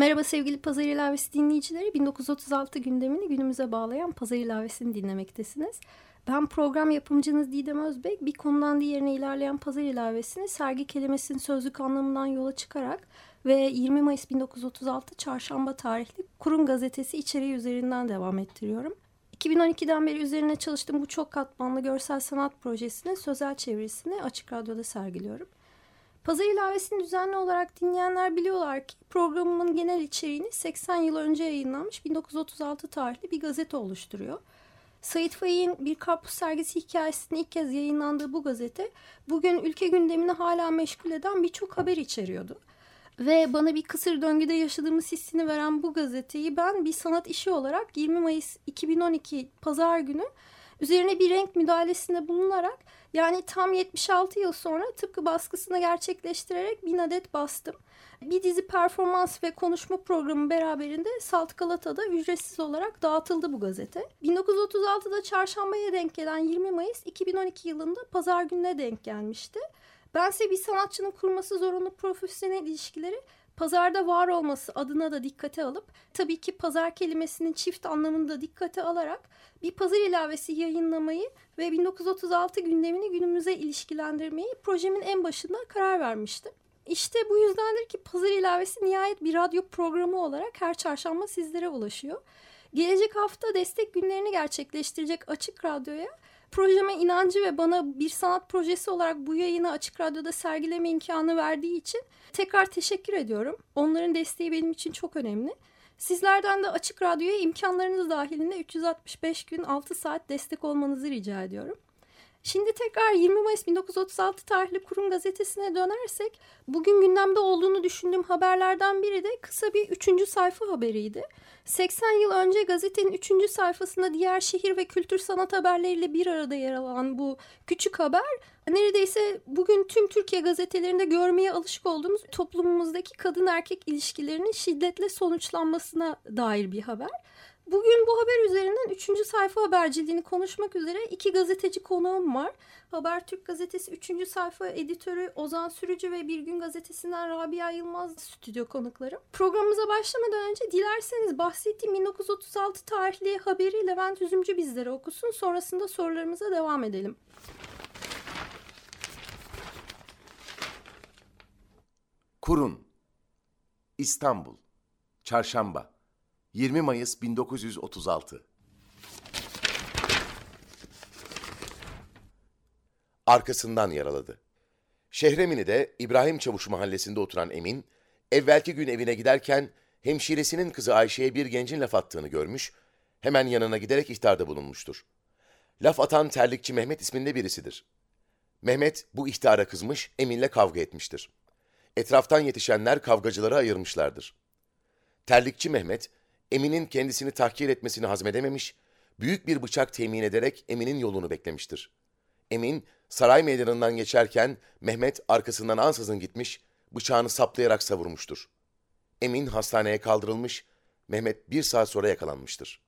Merhaba sevgili Pazar İlavesi dinleyicileri. 1936 gündemini günümüze bağlayan Pazar İlavesi'ni dinlemektesiniz. Ben program yapımcınız Didem Özbek. Bir konudan diğerine ilerleyen Pazar İlavesi'ni sergi kelimesinin sözlük anlamından yola çıkarak ve 20 Mayıs 1936 Çarşamba tarihli Kurum Gazetesi içeriği üzerinden devam ettiriyorum. 2012'den beri üzerine çalıştığım bu çok katmanlı görsel sanat projesinin sözel çevirisini Açık Radyo'da sergiliyorum. Pazar ilavesini düzenli olarak dinleyenler biliyorlar ki programımın genel içeriğini 80 yıl önce yayınlanmış 1936 tarihli bir gazete oluşturuyor. Sait Faik'in bir karpuz sergisi hikayesinin ilk kez yayınlandığı bu gazete bugün ülke gündemini hala meşgul eden birçok haber içeriyordu. Ve bana bir kısır döngüde yaşadığımız hissini veren bu gazeteyi ben bir sanat işi olarak 20 Mayıs 2012 Pazar günü üzerine bir renk müdahalesinde bulunarak yani tam 76 yıl sonra tıpkı baskısını gerçekleştirerek bin adet bastım. Bir dizi performans ve konuşma programı beraberinde Salt Galata'da ücretsiz olarak dağıtıldı bu gazete. 1936'da çarşambaya denk gelen 20 Mayıs 2012 yılında pazar gününe denk gelmişti. Bense bir sanatçının kurması zorunlu profesyonel ilişkileri pazarda var olması adına da dikkate alıp tabii ki pazar kelimesinin çift anlamını da dikkate alarak bir pazar ilavesi yayınlamayı ve 1936 gündemini günümüze ilişkilendirmeyi projemin en başında karar vermiştim. İşte bu yüzdendir ki pazar ilavesi nihayet bir radyo programı olarak her çarşamba sizlere ulaşıyor. Gelecek hafta destek günlerini gerçekleştirecek Açık Radyo'ya projeme inancı ve bana bir sanat projesi olarak bu yayını Açık Radyo'da sergileme imkanı verdiği için tekrar teşekkür ediyorum. Onların desteği benim için çok önemli. Sizlerden de Açık Radyo'ya imkanlarınız dahilinde 365 gün 6 saat destek olmanızı rica ediyorum. Şimdi tekrar 20 Mayıs 1936 tarihli Kurum Gazetesi'ne dönersek bugün gündemde olduğunu düşündüğüm haberlerden biri de kısa bir üçüncü sayfa haberiydi. 80 yıl önce gazetenin üçüncü sayfasında diğer şehir ve kültür sanat haberleriyle bir arada yer alan bu küçük haber neredeyse bugün tüm Türkiye gazetelerinde görmeye alışık olduğumuz toplumumuzdaki kadın erkek ilişkilerinin şiddetle sonuçlanmasına dair bir haber. Bugün bu haber üzerinden 3. sayfa haberciliğini konuşmak üzere iki gazeteci konuğum var. Habertürk gazetesi 3. sayfa editörü Ozan Sürücü ve Bir Gün gazetesinden Rabia Yılmaz stüdyo konuklarım. Programımıza başlamadan önce dilerseniz bahsettiğim 1936 tarihli haberi Levent Üzümcü bizlere okusun. Sonrasında sorularımıza devam edelim. Kurun İstanbul Çarşamba 20 Mayıs 1936 Arkasından yaraladı. Şehremini'de İbrahim Çavuş mahallesinde oturan Emin, evvelki gün evine giderken hemşiresinin kızı Ayşe'ye bir gencin laf attığını görmüş, hemen yanına giderek ihtarda bulunmuştur. Laf atan terlikçi Mehmet isminde birisidir. Mehmet bu ihtara kızmış, Emin'le kavga etmiştir. Etraftan yetişenler kavgacıları ayırmışlardır. Terlikçi Mehmet, Emin'in kendisini tahkir etmesini hazmedememiş, büyük bir bıçak temin ederek Emin'in yolunu beklemiştir. Emin, saray meydanından geçerken Mehmet arkasından ansızın gitmiş, bıçağını saplayarak savurmuştur. Emin hastaneye kaldırılmış, Mehmet bir saat sonra yakalanmıştır.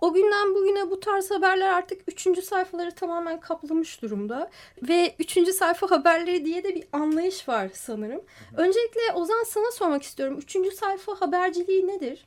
O günden bugüne bu tarz haberler artık üçüncü sayfaları tamamen kaplamış durumda. Ve üçüncü sayfa haberleri diye de bir anlayış var sanırım. Öncelikle Ozan sana sormak istiyorum. Üçüncü sayfa haberciliği nedir?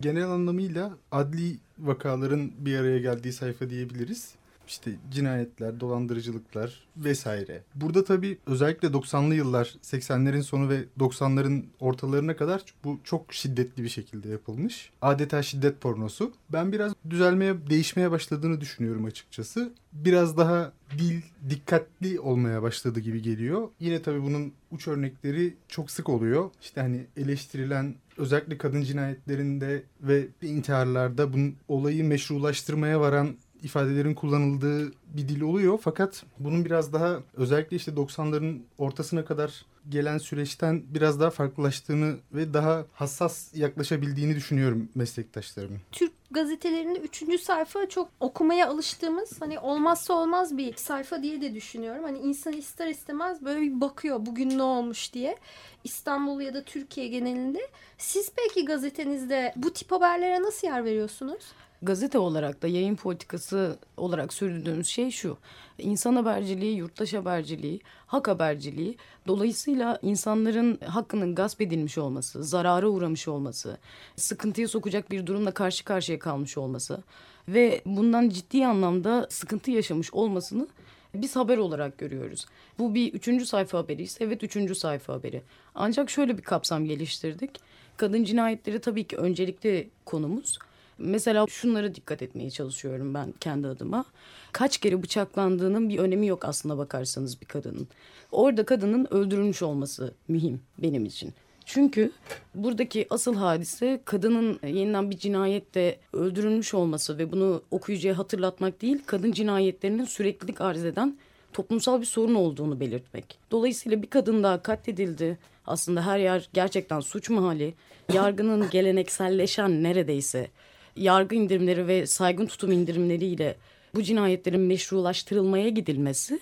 Genel anlamıyla adli vakaların bir araya geldiği sayfa diyebiliriz işte cinayetler, dolandırıcılıklar vesaire. Burada tabii özellikle 90'lı yıllar, 80'lerin sonu ve 90'ların ortalarına kadar bu çok şiddetli bir şekilde yapılmış. Adeta şiddet pornosu. Ben biraz düzelmeye, değişmeye başladığını düşünüyorum açıkçası. Biraz daha dil dikkatli olmaya başladı gibi geliyor. Yine tabii bunun uç örnekleri çok sık oluyor. İşte hani eleştirilen özellikle kadın cinayetlerinde ve intiharlarda bunun olayı meşrulaştırmaya varan ifadelerin kullanıldığı bir dil oluyor. Fakat bunun biraz daha özellikle işte 90'ların ortasına kadar gelen süreçten biraz daha farklılaştığını ve daha hassas yaklaşabildiğini düşünüyorum meslektaşlarımın. Türk gazetelerinde üçüncü sayfa çok okumaya alıştığımız hani olmazsa olmaz bir sayfa diye de düşünüyorum. Hani insan ister istemez böyle bir bakıyor bugün ne olmuş diye. İstanbul ya da Türkiye genelinde. Siz peki gazetenizde bu tip haberlere nasıl yer veriyorsunuz? Gazete olarak da yayın politikası olarak sürdürdüğümüz şey şu. İnsan haberciliği, yurttaş haberciliği, hak haberciliği. Dolayısıyla insanların hakkının gasp edilmiş olması, zarara uğramış olması, sıkıntıya sokacak bir durumla karşı karşıya kalmış olması ve bundan ciddi anlamda sıkıntı yaşamış olmasını biz haber olarak görüyoruz. Bu bir üçüncü sayfa haberiyse evet üçüncü sayfa haberi. Ancak şöyle bir kapsam geliştirdik. Kadın cinayetleri tabii ki öncelikli konumuz. Mesela şunlara dikkat etmeye çalışıyorum ben kendi adıma. Kaç kere bıçaklandığının bir önemi yok aslında bakarsanız bir kadının. Orada kadının öldürülmüş olması mühim benim için. Çünkü buradaki asıl hadise kadının yeniden bir cinayette öldürülmüş olması ve bunu okuyucuya hatırlatmak değil, kadın cinayetlerinin süreklilik arz eden toplumsal bir sorun olduğunu belirtmek. Dolayısıyla bir kadın daha katledildi. Aslında her yer gerçekten suç mahalli. Yargının gelenekselleşen neredeyse yargı indirimleri ve saygın tutum indirimleriyle bu cinayetlerin meşrulaştırılmaya gidilmesi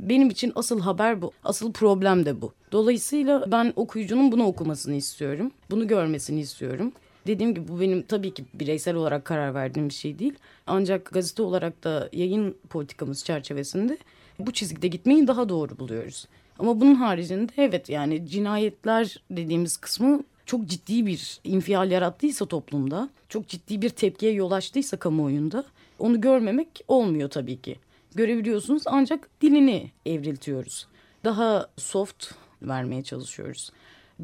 benim için asıl haber bu. Asıl problem de bu. Dolayısıyla ben okuyucunun bunu okumasını istiyorum. Bunu görmesini istiyorum. Dediğim gibi bu benim tabii ki bireysel olarak karar verdiğim bir şey değil. Ancak gazete olarak da yayın politikamız çerçevesinde bu çizgide gitmeyi daha doğru buluyoruz. Ama bunun haricinde evet yani cinayetler dediğimiz kısmı çok ciddi bir infial yarattıysa toplumda, çok ciddi bir tepkiye yol açtıysa kamuoyunda onu görmemek olmuyor tabii ki. Görebiliyorsunuz ancak dilini evriltiyoruz. Daha soft vermeye çalışıyoruz.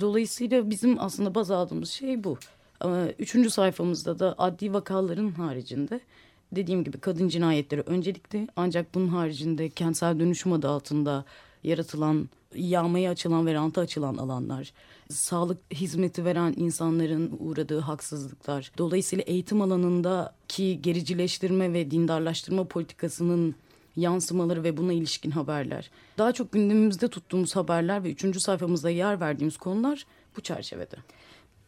Dolayısıyla bizim aslında baz aldığımız şey bu. Üçüncü sayfamızda da adli vakaların haricinde dediğim gibi kadın cinayetleri öncelikli ancak bunun haricinde kentsel dönüşüm adı altında yaratılan, yağmaya açılan ve ranta açılan alanlar, sağlık hizmeti veren insanların uğradığı haksızlıklar, dolayısıyla eğitim alanındaki gericileştirme ve dindarlaştırma politikasının yansımaları ve buna ilişkin haberler. Daha çok gündemimizde tuttuğumuz haberler ve üçüncü sayfamızda yer verdiğimiz konular bu çerçevede.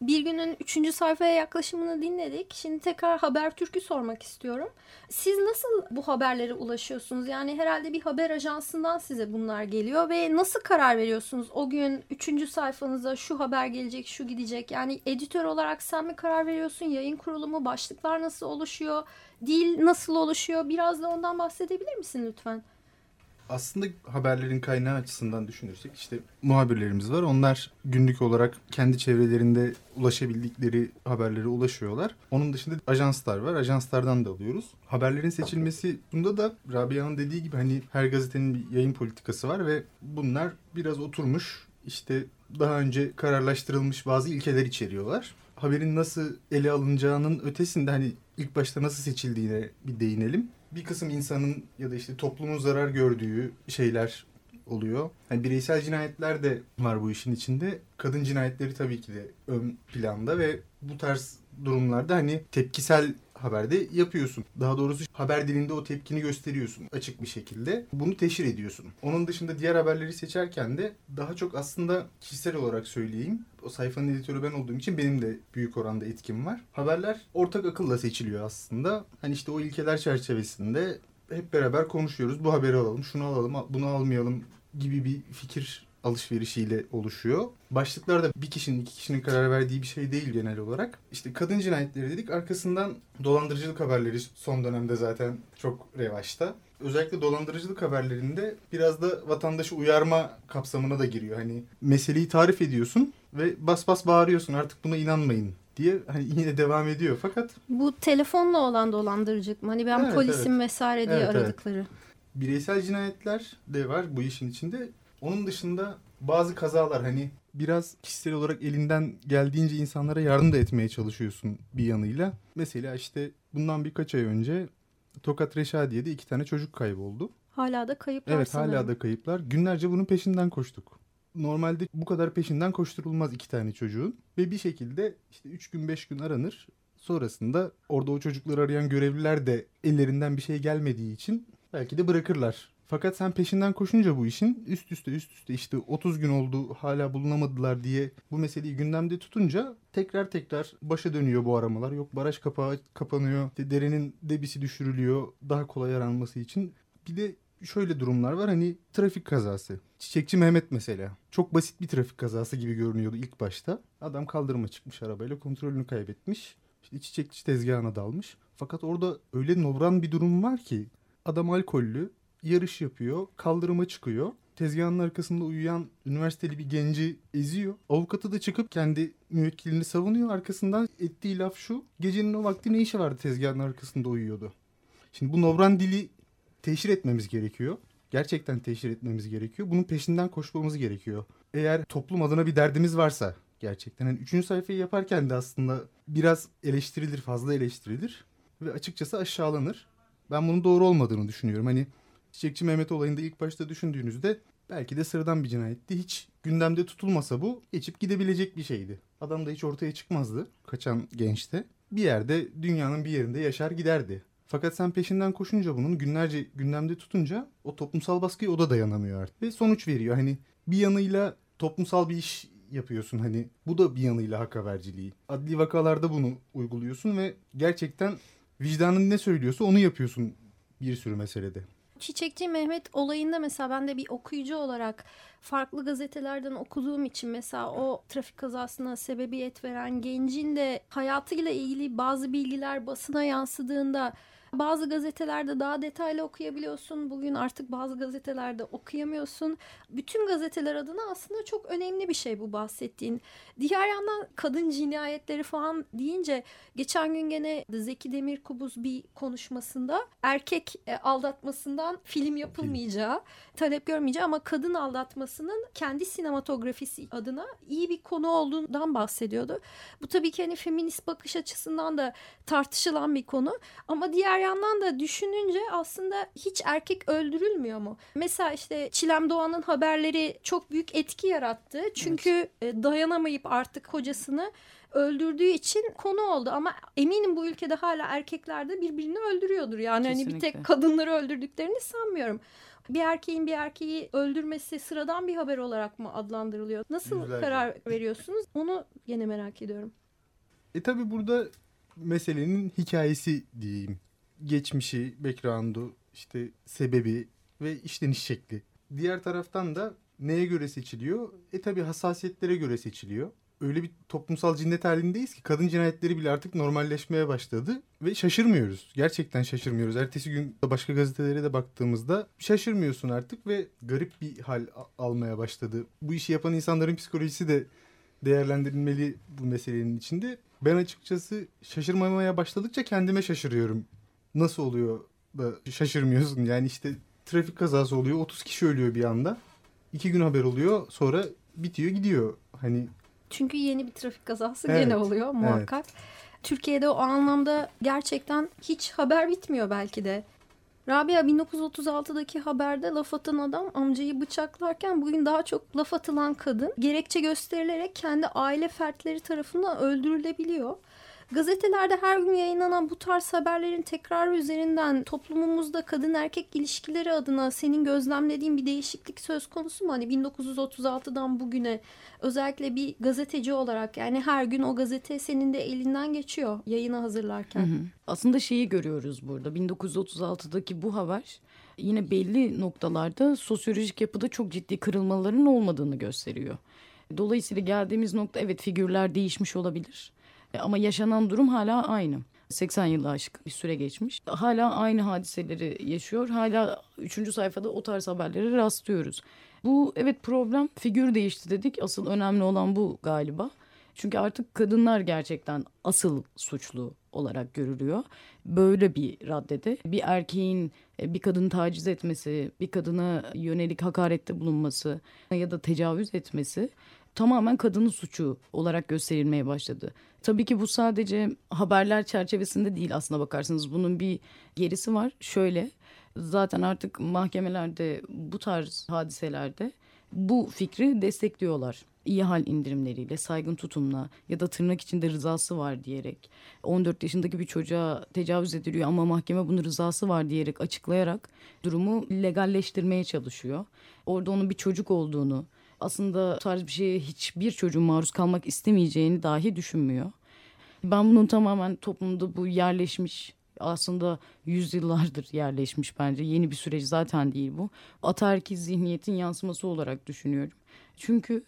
Bir günün üçüncü sayfaya yaklaşımını dinledik. Şimdi tekrar Habertürk'ü sormak istiyorum. Siz nasıl bu haberlere ulaşıyorsunuz? Yani herhalde bir haber ajansından size bunlar geliyor ve nasıl karar veriyorsunuz? O gün üçüncü sayfanıza şu haber gelecek, şu gidecek. Yani editör olarak sen mi karar veriyorsun? Yayın kurulu mu? Başlıklar nasıl oluşuyor? Dil nasıl oluşuyor? Biraz da ondan bahsedebilir misin lütfen? Aslında haberlerin kaynağı açısından düşünürsek işte muhabirlerimiz var. Onlar günlük olarak kendi çevrelerinde ulaşabildikleri haberlere ulaşıyorlar. Onun dışında ajanslar var. Ajanslardan da alıyoruz. Haberlerin seçilmesi bunda da Rabia'nın dediği gibi hani her gazetenin bir yayın politikası var ve bunlar biraz oturmuş işte daha önce kararlaştırılmış bazı ilkeler içeriyorlar. Haberin nasıl ele alınacağının ötesinde hani ilk başta nasıl seçildiğine bir değinelim bir kısım insanın ya da işte toplumun zarar gördüğü şeyler oluyor. Yani bireysel cinayetler de var bu işin içinde. Kadın cinayetleri tabii ki de ön planda ve bu tarz durumlarda hani tepkisel haberde yapıyorsun. Daha doğrusu haber dilinde o tepkini gösteriyorsun açık bir şekilde. Bunu teşhir ediyorsun. Onun dışında diğer haberleri seçerken de daha çok aslında kişisel olarak söyleyeyim. O sayfanın editörü ben olduğum için benim de büyük oranda etkim var. Haberler ortak akılla seçiliyor aslında. Hani işte o ilkeler çerçevesinde hep beraber konuşuyoruz. Bu haberi alalım, şunu alalım, bunu almayalım gibi bir fikir alışverişiyle oluşuyor. Başlıklar da bir kişinin iki kişinin karar verdiği bir şey değil genel olarak. İşte kadın cinayetleri dedik arkasından dolandırıcılık haberleri son dönemde zaten çok revaçta. Özellikle dolandırıcılık haberlerinde biraz da vatandaşı uyarma kapsamına da giriyor. Hani meseleyi tarif ediyorsun ve bas bas bağırıyorsun artık buna inanmayın diye hani yine devam ediyor fakat bu telefonla olan dolandırıcılık mı? Hani ben evet, polisim evet. vesaire diye evet, aradıkları. Evet. Bireysel cinayetler de var bu işin içinde. Onun dışında bazı kazalar hani biraz kişisel olarak elinden geldiğince insanlara yardım da etmeye çalışıyorsun bir yanıyla. Mesela işte bundan birkaç ay önce Tokat Reşadiye'de iki tane çocuk kayboldu. Hala da kayıplar Evet sanırım. hala da kayıplar. Günlerce bunun peşinden koştuk. Normalde bu kadar peşinden koşturulmaz iki tane çocuğun. Ve bir şekilde işte üç gün beş gün aranır. Sonrasında orada o çocukları arayan görevliler de ellerinden bir şey gelmediği için belki de bırakırlar. Fakat sen peşinden koşunca bu işin üst üste üst üste işte 30 gün oldu hala bulunamadılar diye bu meseleyi gündemde tutunca tekrar tekrar başa dönüyor bu aramalar. Yok baraj kapağı kapanıyor, işte derenin debisi düşürülüyor daha kolay aranması için. Bir de şöyle durumlar var hani trafik kazası. Çiçekçi Mehmet mesela. Çok basit bir trafik kazası gibi görünüyordu ilk başta. Adam kaldırıma çıkmış arabayla kontrolünü kaybetmiş. İşte çiçekçi tezgahına dalmış. Fakat orada öyle nobran bir durum var ki adam alkollü yarış yapıyor, kaldırıma çıkıyor. Tezgahın arkasında uyuyan üniversiteli bir genci eziyor. Avukatı da çıkıp kendi müvekkilini savunuyor. Arkasından ettiği laf şu. Gecenin o vakti ne işi vardı tezgahın arkasında uyuyordu. Şimdi bu nobran dili teşhir etmemiz gerekiyor. Gerçekten teşhir etmemiz gerekiyor. Bunun peşinden koşmamız gerekiyor. Eğer toplum adına bir derdimiz varsa gerçekten. Yani üçüncü sayfayı yaparken de aslında biraz eleştirilir, fazla eleştirilir. Ve açıkçası aşağılanır. Ben bunun doğru olmadığını düşünüyorum. Hani Çiçekçi Mehmet olayında ilk başta düşündüğünüzde belki de sıradan bir cinayetti. Hiç gündemde tutulmasa bu geçip gidebilecek bir şeydi. Adam da hiç ortaya çıkmazdı kaçan gençte. Bir yerde dünyanın bir yerinde yaşar giderdi. Fakat sen peşinden koşunca bunun günlerce gündemde tutunca o toplumsal baskıya o da dayanamıyor artık. Ve sonuç veriyor. Hani bir yanıyla toplumsal bir iş yapıyorsun hani bu da bir yanıyla hak haberciliği. Adli vakalarda bunu uyguluyorsun ve gerçekten vicdanın ne söylüyorsa onu yapıyorsun bir sürü meselede. Çiçekçi Mehmet olayında mesela ben de bir okuyucu olarak farklı gazetelerden okuduğum için mesela o trafik kazasına sebebiyet veren gencin de hayatıyla ilgili bazı bilgiler basına yansıdığında bazı gazetelerde daha detaylı okuyabiliyorsun. Bugün artık bazı gazetelerde okuyamıyorsun. Bütün gazeteler adına aslında çok önemli bir şey bu bahsettiğin. Diğer yandan kadın cinayetleri falan deyince geçen gün gene Zeki Demirkubuz bir konuşmasında erkek e, aldatmasından film yapılmayacağı, talep görmeyeceği ama kadın aldatmasının kendi sinematografisi adına iyi bir konu olduğundan bahsediyordu. Bu tabii ki hani feminist bakış açısından da tartışılan bir konu ama diğer yandan da düşününce aslında hiç erkek öldürülmüyor mu? Mesela işte Çilem Doğan'ın haberleri çok büyük etki yarattı. Çünkü evet. dayanamayıp artık kocasını öldürdüğü için konu oldu ama eminim bu ülkede hala erkekler de birbirini öldürüyordur. Yani Kesinlikle. hani bir tek kadınları öldürdüklerini sanmıyorum. Bir erkeğin bir erkeği öldürmesi sıradan bir haber olarak mı adlandırılıyor? Nasıl Güzel. karar veriyorsunuz? Onu yine merak ediyorum. E tabi burada meselenin hikayesi diyeyim geçmişi, background'u, işte sebebi ve işleniş şekli. Diğer taraftan da neye göre seçiliyor? E tabi hassasiyetlere göre seçiliyor. Öyle bir toplumsal cinnet halindeyiz ki kadın cinayetleri bile artık normalleşmeye başladı ve şaşırmıyoruz. Gerçekten şaşırmıyoruz. Ertesi gün başka gazetelere de baktığımızda şaşırmıyorsun artık ve garip bir hal almaya başladı. Bu işi yapan insanların psikolojisi de değerlendirilmeli bu meselenin içinde. Ben açıkçası şaşırmamaya başladıkça kendime şaşırıyorum nasıl oluyor da şaşırmıyorsun. Yani işte trafik kazası oluyor 30 kişi ölüyor bir anda. İki gün haber oluyor sonra bitiyor gidiyor. Hani çünkü yeni bir trafik kazası evet, gene oluyor muhakkak. Evet. Türkiye'de o anlamda gerçekten hiç haber bitmiyor belki de. Rabia 1936'daki haberde laf atan adam amcayı bıçaklarken bugün daha çok laf atılan kadın gerekçe gösterilerek kendi aile fertleri tarafından öldürülebiliyor. Gazetelerde her gün yayınlanan bu tarz haberlerin tekrarı üzerinden toplumumuzda kadın erkek ilişkileri adına senin gözlemlediğin bir değişiklik söz konusu mu? Hani 1936'dan bugüne özellikle bir gazeteci olarak yani her gün o gazete senin de elinden geçiyor yayına hazırlarken. Hı hı. Aslında şeyi görüyoruz burada 1936'daki bu haber yine belli noktalarda sosyolojik yapıda çok ciddi kırılmaların olmadığını gösteriyor. Dolayısıyla geldiğimiz nokta evet figürler değişmiş olabilir. E, ama yaşanan durum hala aynı. 80 yılı aşık bir süre geçmiş. Hala aynı hadiseleri yaşıyor. Hala üçüncü sayfada o tarz haberleri rastlıyoruz. Bu evet problem figür değişti dedik. Asıl önemli olan bu galiba. Çünkü artık kadınlar gerçekten asıl suçlu olarak görülüyor. Böyle bir raddede bir erkeğin e, bir kadını taciz etmesi, bir kadına yönelik hakarette bulunması ya da tecavüz etmesi tamamen kadının suçu olarak gösterilmeye başladı. Tabii ki bu sadece haberler çerçevesinde değil aslına bakarsanız bunun bir gerisi var. Şöyle zaten artık mahkemelerde bu tarz hadiselerde bu fikri destekliyorlar. iyi hal indirimleriyle, saygın tutumla ya da tırnak içinde rızası var diyerek 14 yaşındaki bir çocuğa tecavüz ediliyor ama mahkeme bunu rızası var diyerek açıklayarak durumu legalleştirmeye çalışıyor. Orada onun bir çocuk olduğunu, aslında tarz bir şeye hiçbir çocuğun maruz kalmak istemeyeceğini dahi düşünmüyor. Ben bunun tamamen toplumda bu yerleşmiş aslında yüzyıllardır yerleşmiş bence. Yeni bir süreç zaten değil bu. Ataerkil zihniyetin yansıması olarak düşünüyorum. Çünkü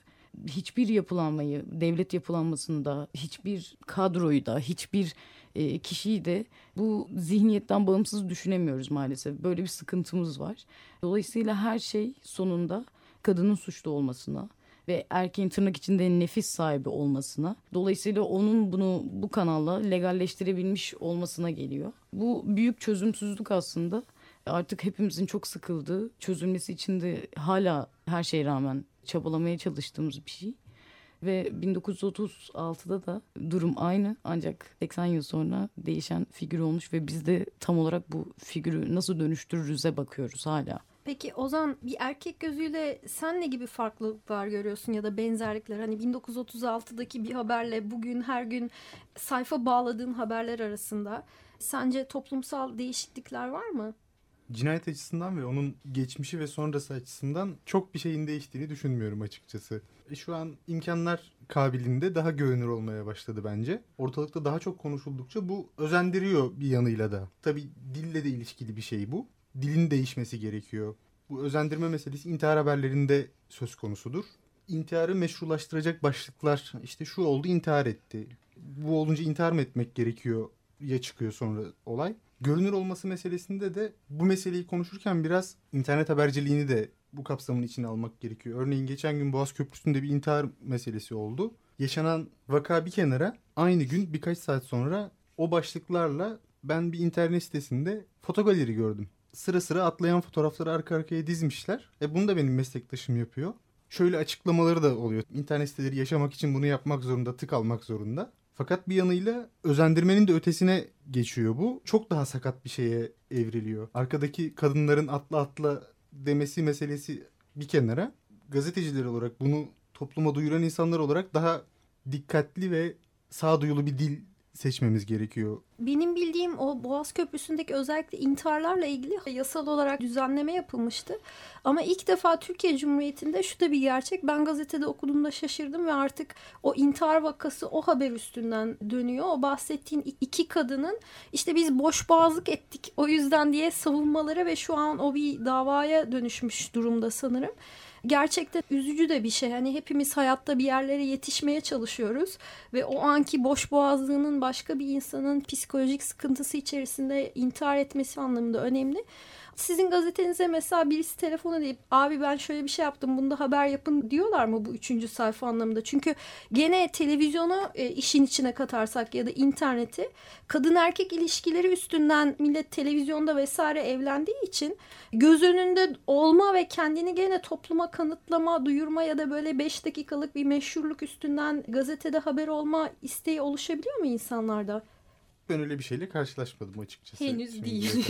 hiçbir yapılanmayı, devlet yapılanmasında, hiçbir kadroyu da, hiçbir e, kişiyi de bu zihniyetten bağımsız düşünemiyoruz maalesef. Böyle bir sıkıntımız var. Dolayısıyla her şey sonunda kadının suçlu olmasına, ve erkeğin tırnak içinde nefis sahibi olmasına. Dolayısıyla onun bunu bu kanalla legalleştirebilmiş olmasına geliyor. Bu büyük çözümsüzlük aslında artık hepimizin çok sıkıldığı, çözülmesi için de hala her şeye rağmen çabalamaya çalıştığımız bir şey. Ve 1936'da da durum aynı ancak 80 yıl sonra değişen figür olmuş ve biz de tam olarak bu figürü nasıl dönüştürürüze bakıyoruz hala. Peki Ozan bir erkek gözüyle sen ne gibi farklılıklar görüyorsun ya da benzerlikler? Hani 1936'daki bir haberle bugün her gün sayfa bağladığın haberler arasında sence toplumsal değişiklikler var mı? Cinayet açısından ve onun geçmişi ve sonrası açısından çok bir şeyin değiştiğini düşünmüyorum açıkçası. E şu an imkanlar kabilinde daha görünür olmaya başladı bence. Ortalıkta daha çok konuşuldukça bu özendiriyor bir yanıyla da. Tabii dille de ilişkili bir şey bu dilin değişmesi gerekiyor. Bu özendirme meselesi intihar haberlerinde söz konusudur. İntiharı meşrulaştıracak başlıklar işte şu oldu intihar etti. Bu olunca intihar mı etmek gerekiyor ya çıkıyor sonra olay. Görünür olması meselesinde de bu meseleyi konuşurken biraz internet haberciliğini de bu kapsamın içine almak gerekiyor. Örneğin geçen gün Boğaz Köprüsü'nde bir intihar meselesi oldu. Yaşanan vaka bir kenara aynı gün birkaç saat sonra o başlıklarla ben bir internet sitesinde fotogaleri gördüm sıra sıra atlayan fotoğrafları arka arkaya dizmişler. E bunu da benim meslektaşım yapıyor. Şöyle açıklamaları da oluyor. İnternet siteleri yaşamak için bunu yapmak zorunda, tık almak zorunda. Fakat bir yanıyla özendirmenin de ötesine geçiyor bu. Çok daha sakat bir şeye evriliyor. Arkadaki kadınların atla atla demesi meselesi bir kenara. Gazeteciler olarak bunu topluma duyuran insanlar olarak daha dikkatli ve sağduyulu bir dil seçmemiz gerekiyor. Benim bildiğim o Boğaz Köprüsü'ndeki özellikle intiharlarla ilgili yasal olarak düzenleme yapılmıştı. Ama ilk defa Türkiye Cumhuriyeti'nde şu da bir gerçek. Ben gazetede okuduğumda şaşırdım ve artık o intihar vakası o haber üstünden dönüyor. O bahsettiğin iki kadının işte biz boş boğazlık ettik o yüzden diye savunmaları ve şu an o bir davaya dönüşmüş durumda sanırım gerçekten üzücü de bir şey. Hani hepimiz hayatta bir yerlere yetişmeye çalışıyoruz ve o anki boş boğazlığının başka bir insanın psikolojik sıkıntısı içerisinde intihar etmesi anlamında önemli. Sizin gazetenize mesela birisi telefon edip abi ben şöyle bir şey yaptım bunda haber yapın diyorlar mı bu üçüncü sayfa anlamında? Çünkü gene televizyonu e, işin içine katarsak ya da interneti kadın erkek ilişkileri üstünden millet televizyonda vesaire evlendiği için göz önünde olma ve kendini gene topluma kanıtlama, duyurma ya da böyle beş dakikalık bir meşhurluk üstünden gazetede haber olma isteği oluşabiliyor mu insanlarda? Ben öyle bir şeyle karşılaşmadım açıkçası. Henüz değil.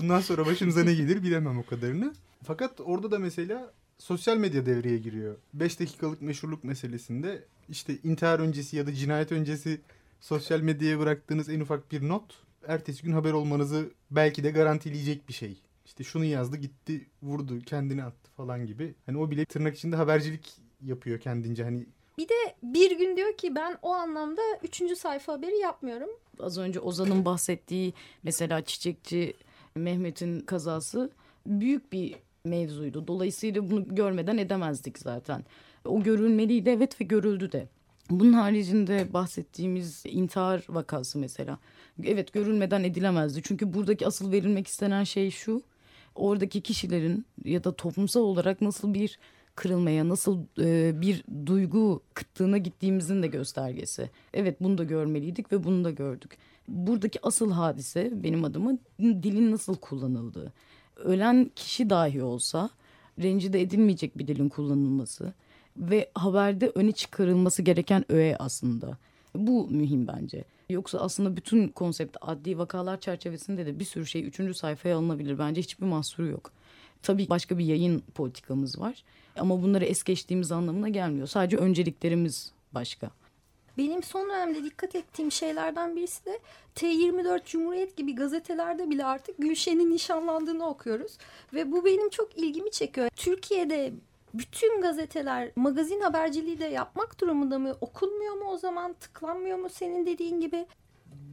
Bundan sonra başımıza ne gelir bilemem o kadarını. Fakat orada da mesela sosyal medya devreye giriyor. 5 dakikalık meşhurluk meselesinde işte intihar öncesi ya da cinayet öncesi sosyal medyaya bıraktığınız en ufak bir not ertesi gün haber olmanızı belki de garantileyecek bir şey. İşte şunu yazdı gitti vurdu kendini attı falan gibi. Hani o bile tırnak içinde habercilik yapıyor kendince hani bir de bir gün diyor ki ben o anlamda üçüncü sayfa haberi yapmıyorum. Az önce Ozan'ın bahsettiği mesela çiçekçi Mehmet'in kazası büyük bir mevzuydu. Dolayısıyla bunu görmeden edemezdik zaten. O görülmeliydi evet ve görüldü de. Bunun haricinde bahsettiğimiz intihar vakası mesela. Evet görülmeden edilemezdi. Çünkü buradaki asıl verilmek istenen şey şu. Oradaki kişilerin ya da toplumsal olarak nasıl bir kırılmaya, nasıl e, bir duygu kıtlığına gittiğimizin de göstergesi. Evet bunu da görmeliydik ve bunu da gördük. Buradaki asıl hadise benim adıma dilin nasıl kullanıldığı. Ölen kişi dahi olsa rencide edilmeyecek bir dilin kullanılması ve haberde öne çıkarılması gereken öğe aslında. Bu mühim bence. Yoksa aslında bütün konsept adli vakalar çerçevesinde de bir sürü şey üçüncü sayfaya alınabilir. Bence hiçbir mahsuru yok. Tabii başka bir yayın politikamız var. Ama bunları es geçtiğimiz anlamına gelmiyor. Sadece önceliklerimiz başka. Benim son dönemde dikkat ettiğim şeylerden birisi de T24 Cumhuriyet gibi gazetelerde bile artık Gülşen'in nişanlandığını okuyoruz. Ve bu benim çok ilgimi çekiyor. Türkiye'de bütün gazeteler magazin haberciliği de yapmak durumunda mı? Okunmuyor mu o zaman? Tıklanmıyor mu senin dediğin gibi?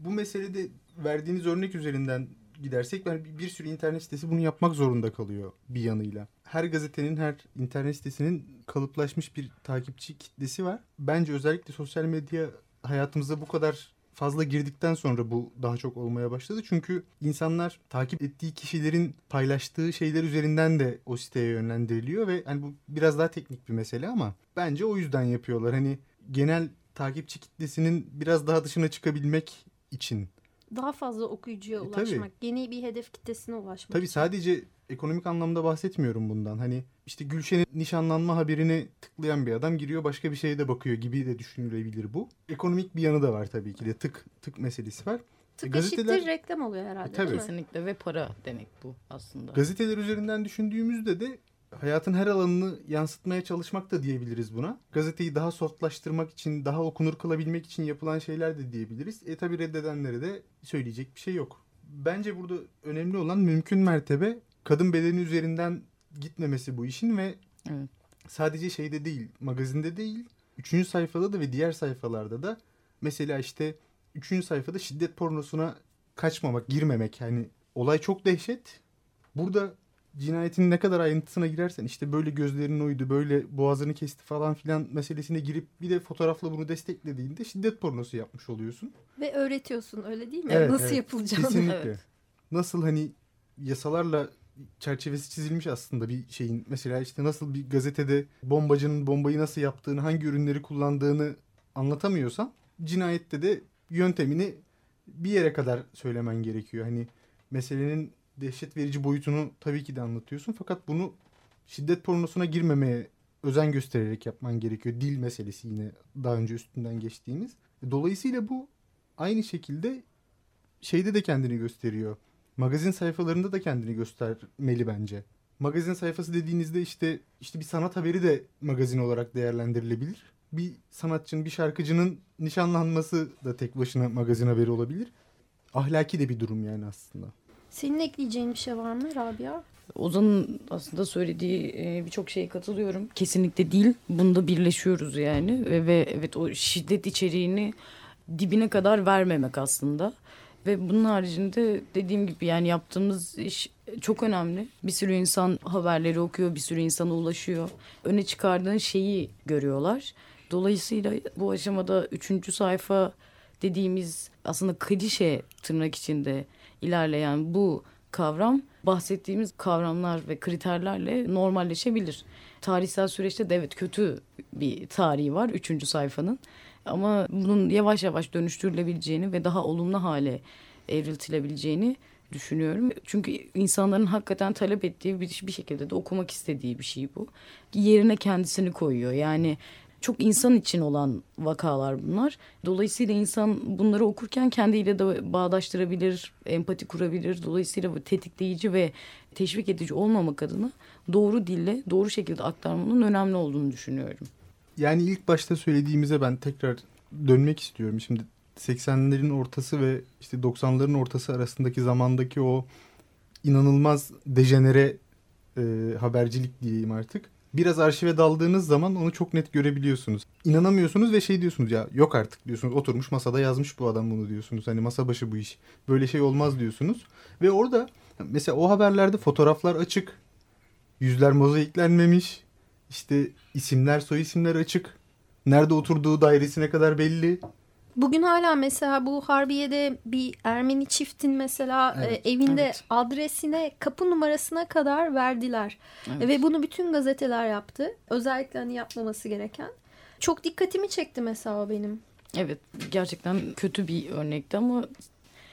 Bu meselede verdiğiniz örnek üzerinden gidersek bir, bir sürü internet sitesi bunu yapmak zorunda kalıyor bir yanıyla. Her gazetenin, her internet sitesinin kalıplaşmış bir takipçi kitlesi var. Bence özellikle sosyal medya hayatımıza bu kadar fazla girdikten sonra bu daha çok olmaya başladı. Çünkü insanlar takip ettiği kişilerin paylaştığı şeyler üzerinden de o siteye yönlendiriliyor ve hani bu biraz daha teknik bir mesele ama bence o yüzden yapıyorlar. Hani genel takipçi kitlesinin biraz daha dışına çıkabilmek için Daha fazla okuyucuya E, tabii. ulaşmak, yeni bir hedef kitlesine ulaşmak. Tabii sadece ekonomik anlamda bahsetmiyorum bundan. Hani işte Gülşen'in nişanlanma haberini tıklayan bir adam giriyor başka bir şeye de bakıyor gibi de düşünülebilir bu. Ekonomik bir yanı da var tabii ki de tık tık meselesi var. Tık gazeteler- eşittir reklam oluyor herhalde Tabii. değil mi? Kesinlikle ve para demek bu aslında. Gazeteler üzerinden düşündüğümüzde de hayatın her alanını yansıtmaya çalışmak da diyebiliriz buna. Gazeteyi daha softlaştırmak için, daha okunur kılabilmek için yapılan şeyler de diyebiliriz. E tabi reddedenlere de söyleyecek bir şey yok. Bence burada önemli olan mümkün mertebe kadın bedeni üzerinden gitmemesi bu işin ve Evet. sadece şeyde değil, magazinde değil, üçüncü sayfada da ve diğer sayfalarda da mesela işte üçüncü sayfada şiddet pornosuna kaçmamak, girmemek. Yani olay çok dehşet. Burada cinayetin ne kadar ayrıntısına girersen işte böyle gözlerinin oydu, böyle boğazını kesti falan filan meselesine girip bir de fotoğrafla bunu desteklediğinde şiddet pornosu yapmış oluyorsun. Ve öğretiyorsun öyle değil mi? Evet, Nasıl evet. yapılacağını. Kesinlikle. Evet. Nasıl hani yasalarla çerçevesi çizilmiş aslında bir şeyin. Mesela işte nasıl bir gazetede bombacının bombayı nasıl yaptığını, hangi ürünleri kullandığını anlatamıyorsan cinayette de yöntemini bir yere kadar söylemen gerekiyor. Hani meselenin dehşet verici boyutunu tabii ki de anlatıyorsun fakat bunu şiddet pornosuna girmemeye özen göstererek yapman gerekiyor. Dil meselesi yine daha önce üstünden geçtiğimiz. Dolayısıyla bu aynı şekilde şeyde de kendini gösteriyor. Magazin sayfalarında da kendini göstermeli bence. Magazin sayfası dediğinizde işte işte bir sanat haberi de magazin olarak değerlendirilebilir. Bir sanatçının, bir şarkıcının nişanlanması da tek başına magazin haberi olabilir. Ahlaki de bir durum yani aslında. Senin ekleyeceğin bir şey var mı Rabia? Ozan'ın aslında söylediği e, birçok şeye katılıyorum. Kesinlikle değil. Bunda birleşiyoruz yani. Ve, ve evet o şiddet içeriğini dibine kadar vermemek aslında. Ve bunun haricinde dediğim gibi yani yaptığımız iş çok önemli. Bir sürü insan haberleri okuyor, bir sürü insana ulaşıyor. Öne çıkardığın şeyi görüyorlar. Dolayısıyla bu aşamada üçüncü sayfa dediğimiz aslında klişe tırnak içinde ilerleyen bu kavram bahsettiğimiz kavramlar ve kriterlerle normalleşebilir. Tarihsel süreçte de evet kötü bir tarihi var üçüncü sayfanın. Ama bunun yavaş yavaş dönüştürülebileceğini ve daha olumlu hale evriltilebileceğini düşünüyorum. Çünkü insanların hakikaten talep ettiği bir, bir şekilde de okumak istediği bir şey bu. Yerine kendisini koyuyor. Yani çok insan için olan vakalar bunlar. Dolayısıyla insan bunları okurken kendiyle de bağdaştırabilir, empati kurabilir. Dolayısıyla bu tetikleyici ve teşvik edici olmamak adına doğru dille, doğru şekilde aktarmanın önemli olduğunu düşünüyorum. Yani ilk başta söylediğimize ben tekrar dönmek istiyorum. Şimdi 80'lerin ortası ve işte 90'ların ortası arasındaki zamandaki o inanılmaz dejenere e, habercilik diyeyim artık. Biraz arşive daldığınız zaman onu çok net görebiliyorsunuz. İnanamıyorsunuz ve şey diyorsunuz ya yok artık diyorsunuz. Oturmuş masada yazmış bu adam bunu diyorsunuz. Hani masa başı bu iş. Böyle şey olmaz diyorsunuz. Ve orada mesela o haberlerde fotoğraflar açık. Yüzler mozaiklenmemiş. İşte isimler soy isimler açık. Nerede oturduğu dairesine kadar belli. Bugün hala mesela bu Harbiye'de bir Ermeni çiftin mesela Evet, e, evinde evet. adresine kapı numarasına kadar verdiler. Evet. Ve bunu bütün gazeteler yaptı. Özellikle hani yapmaması gereken. Çok dikkatimi çekti mesela o benim. Evet gerçekten kötü bir örnekti ama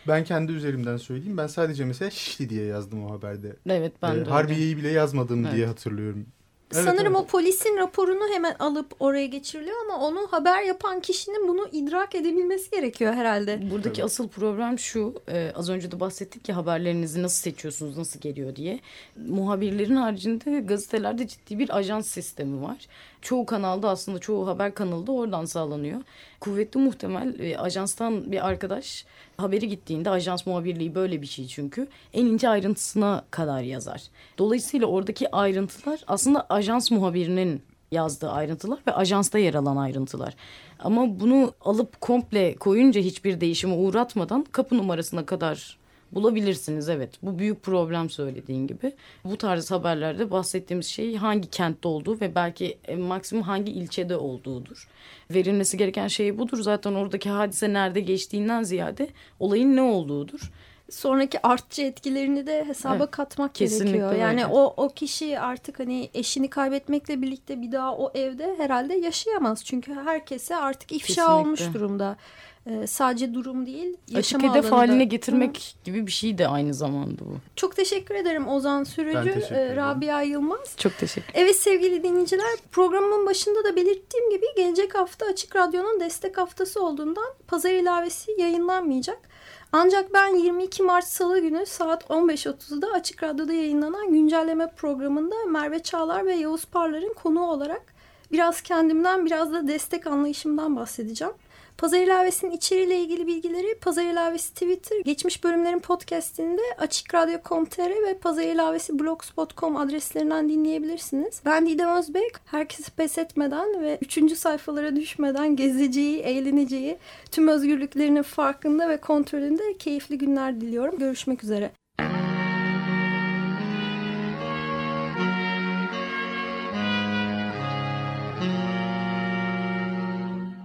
Ben kendi üzerimden söyleyeyim. Ben sadece mesela Şişli diye yazdım o haberde. evet ben Ee, de. Harbiye'yi bile yazmadım Evet. diye hatırlıyorum. Evet, Sanırım evet. o polisin raporunu hemen alıp oraya geçiriliyor ama onu haber yapan kişinin bunu idrak edebilmesi gerekiyor herhalde. Buradaki asıl problem şu. e, az önce de bahsettik ya haberlerinizi nasıl seçiyorsunuz, nasıl geliyor diye. Muhabirlerin haricinde gazetelerde ciddi bir ajans sistemi var. Çoğu kanalda aslında çoğu haber kanalı da oradan sağlanıyor. Kuvvetli muhtemel e, ajanstan bir arkadaş haberi gittiğinde ajans muhabirliği böyle bir şey çünkü en ince ayrıntısına kadar yazar. Dolayısıyla oradaki ayrıntılar aslında ajans muhabirinin yazdığı ayrıntılar ve ajansta yer alan ayrıntılar. Ama bunu alıp komple koyunca hiçbir değişime uğratmadan kapı numarasına kadar bulabilirsiniz. Evet bu büyük problem söylediğin gibi. Bu tarz haberlerde bahsettiğimiz şey hangi kentte olduğu ve belki e, maksimum hangi ilçede olduğudur. Verilmesi gereken şey budur. Zaten oradaki hadise nerede geçtiğinden ziyade olayın ne olduğudur. Sonraki artçı etkilerini de hesaba Evet, katmak kesinlikle gerekiyor. Yani öyle. o o kişi artık hani eşini kaybetmekle birlikte bir daha o evde herhalde yaşayamaz. Çünkü herkese artık ifşa Kesinlikle. olmuş durumda. Ee, sadece durum değil, Açık yaşama hedef alanında. haline getirmek gibi bir şey de aynı zamanda bu. Çok teşekkür ederim Ozan Sürücü, e, ederim. Rabia Yılmaz. Çok teşekkür Evet sevgili dinleyiciler programın başında da belirttiğim gibi gelecek hafta Açık Radyo'nun destek haftası olduğundan pazar ilavesi yayınlanmayacak. Ancak ben 22 Mart Salı günü saat 15.30'da Açık Radyo'da yayınlanan güncelleme programında Merve Çağlar ve Yavuz Parlar'ın konuğu olarak biraz kendimden biraz da destek anlayışımdan bahsedeceğim. Pazar ilavesinin içeriğiyle ilgili bilgileri Pazar ilavesi Twitter, geçmiş bölümlerin podcastinde açıkradyo.com.tr ve Pazar ilavesi blogspot.com adreslerinden dinleyebilirsiniz. Ben Didem Özbek. Herkesi pes etmeden ve 3. sayfalara düşmeden gezeceği, eğleneceği, tüm özgürlüklerinin farkında ve kontrolünde keyifli günler diliyorum. Görüşmek üzere.